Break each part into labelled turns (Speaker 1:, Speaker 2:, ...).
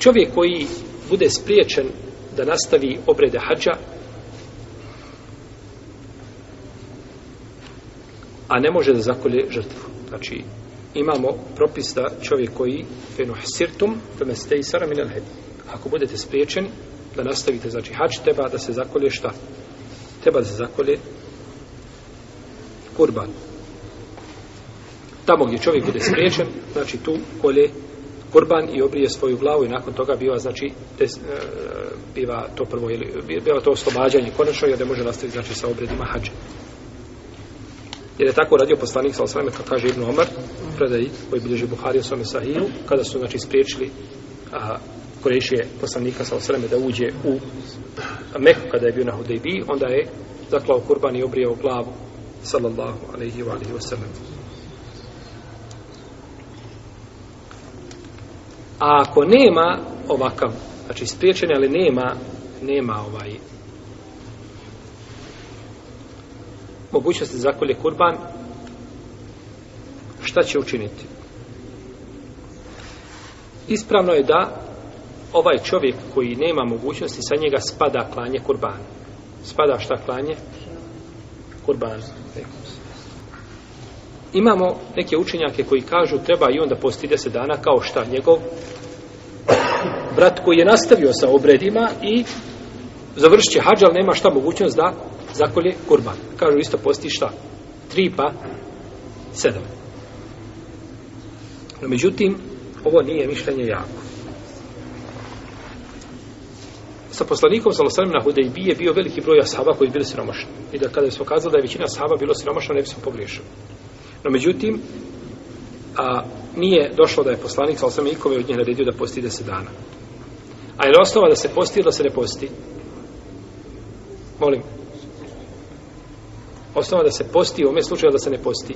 Speaker 1: Čovjek koji bude spriječen da nastavi obrede hađa, a ne može da zakolje žrtvu. Znači, imamo propis da čovjek koji fenuh sirtum femestej sara minel hedi. Ako budete spriječeni da nastavite, znači hađ, treba da se zakolje šta? Treba da se zakolje kurban. Tamo gdje čovjek bude spriječen, znači tu kolje kurban i obrije svoju glavu i nakon toga biva znači des, e, biva to prvo ili biva to oslobađanje konačno je da može nastaviti znači sa obredima hađa jer je tako radio poslanik sa osvame kako kaže Ibn Omar predaj koji bilježi Buhari o svome sahiju kada su znači spriječili a, korešije poslanika sa osvame da uđe u Meku kada je bio na Hudejbi onda je zaklao kurban i obrijeo glavu sallallahu alaihi wa alaihi wa sallam. A ako nema ovakav, znači spriječen, ali nema, nema ovaj mogućnost da se zakolje kurban, šta će učiniti? Ispravno je da ovaj čovjek koji nema mogućnosti sa njega spada klanje kurban. Spada šta klanje? Kurban. Kurban. Imamo neke učenjake koji kažu treba i onda posti deset dana kao šta njegov brat koji je nastavio sa obredima i završit će hađa, ali nema šta mogućnost da zakolje kurban. Kažu isto posti šta? Tri pa sedam. No, međutim, ovo nije mišljenje jako. Sa poslanikom sa Losanem na Hudejbi je bio veliki broj asaba koji bili siromašni. I da kada bi smo kazali da je većina asaba bilo siromašna, ne bi smo pogriješili. No, međutim, a, nije došlo da je poslanik, sa osam ikove od njih naredio da posti deset dana. A je osnova da se posti ili da se ne posti? Molim. Osnova da se posti, u ovome slučaju da se ne posti.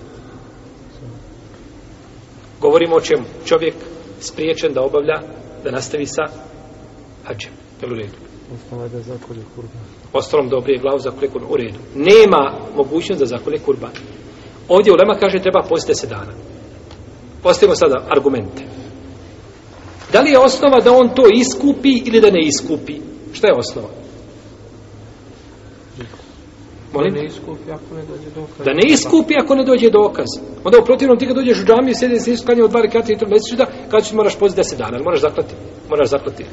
Speaker 1: Govorimo o čemu? Čovjek spriječen da obavlja, da nastavi sa hađem. Je u redu?
Speaker 2: Osnova da zakolje kurban.
Speaker 1: Ostalom dobri je glavu zakolje kurban. U redu. Nema mogućnost da zakolje kurban. Ovdje ulema kaže treba posti deset dana. Postavimo sada argumente. Da li je osnova da on to iskupi ili da ne iskupi? Šta je osnova? Molim? Da ne iskupi ako ne dođe dokaz. Da ne iskupi ako ne dođe dokaz. Onda u protivnom ti kad dođeš u džamiju, sedi se iskanje od dva rekata i to mjeseci da, kada ću moraš poziti deset dana, moraš zaklati, moraš zaklati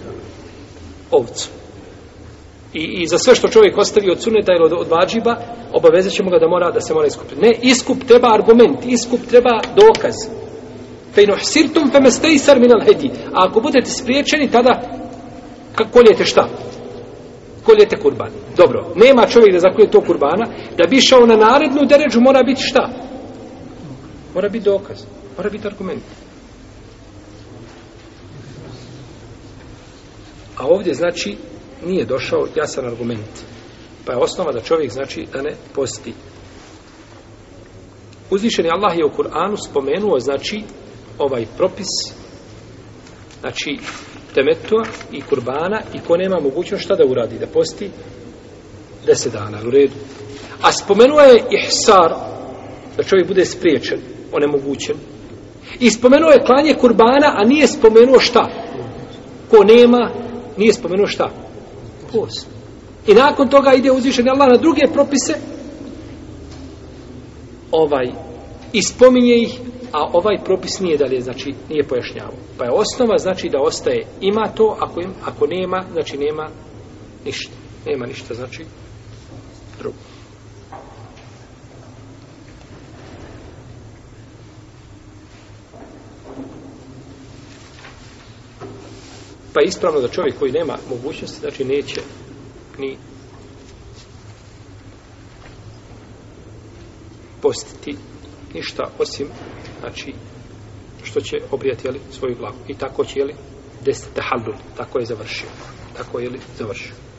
Speaker 1: ovcu. I, I za sve što čovjek ostavi od suneta ili od, od vađiba, obavezat ćemo ga da mora da se mora iskupiti. Ne, iskup treba argument, iskup treba dokaz. Fe inuh sirtum fe mestej sar minal hedi. A ako budete spriječeni, tada koljete šta? Koljete kurban. Dobro, nema čovjek da zakolje to kurbana, da bi išao na narednu deređu, mora biti šta? Mora biti dokaz, mora biti argument. A ovdje znači nije došao jasan argument. argument. Pa je osnova da čovjek znači da ne posti. Uzvišeni Allah je u Kur'anu spomenuo znači ovaj propis znači temetua i kurbana i ko nema mogućnost šta da uradi, da posti deset dana u redu. A spomenuo je ihsar da čovjek bude spriječen, onemogućen. I spomenuo je klanje kurbana, a nije spomenuo šta? Ko nema, nije spomenuo šta? Post. I nakon toga ide uzvišen Allah na druge propise. Ovaj ispominje ih, a ovaj propis nije dalje, znači nije pojašnjavao. Pa je osnova znači da ostaje ima to, ako im, ako nema, znači nema ništa. Nema ništa, znači drugo. Pa ispravno da čovjek koji nema mogućnosti, znači neće ni postiti ništa osim znači što će obrijati jeli, svoju glavu i tako će jeli desiti tahallul tako je završio tako je li završio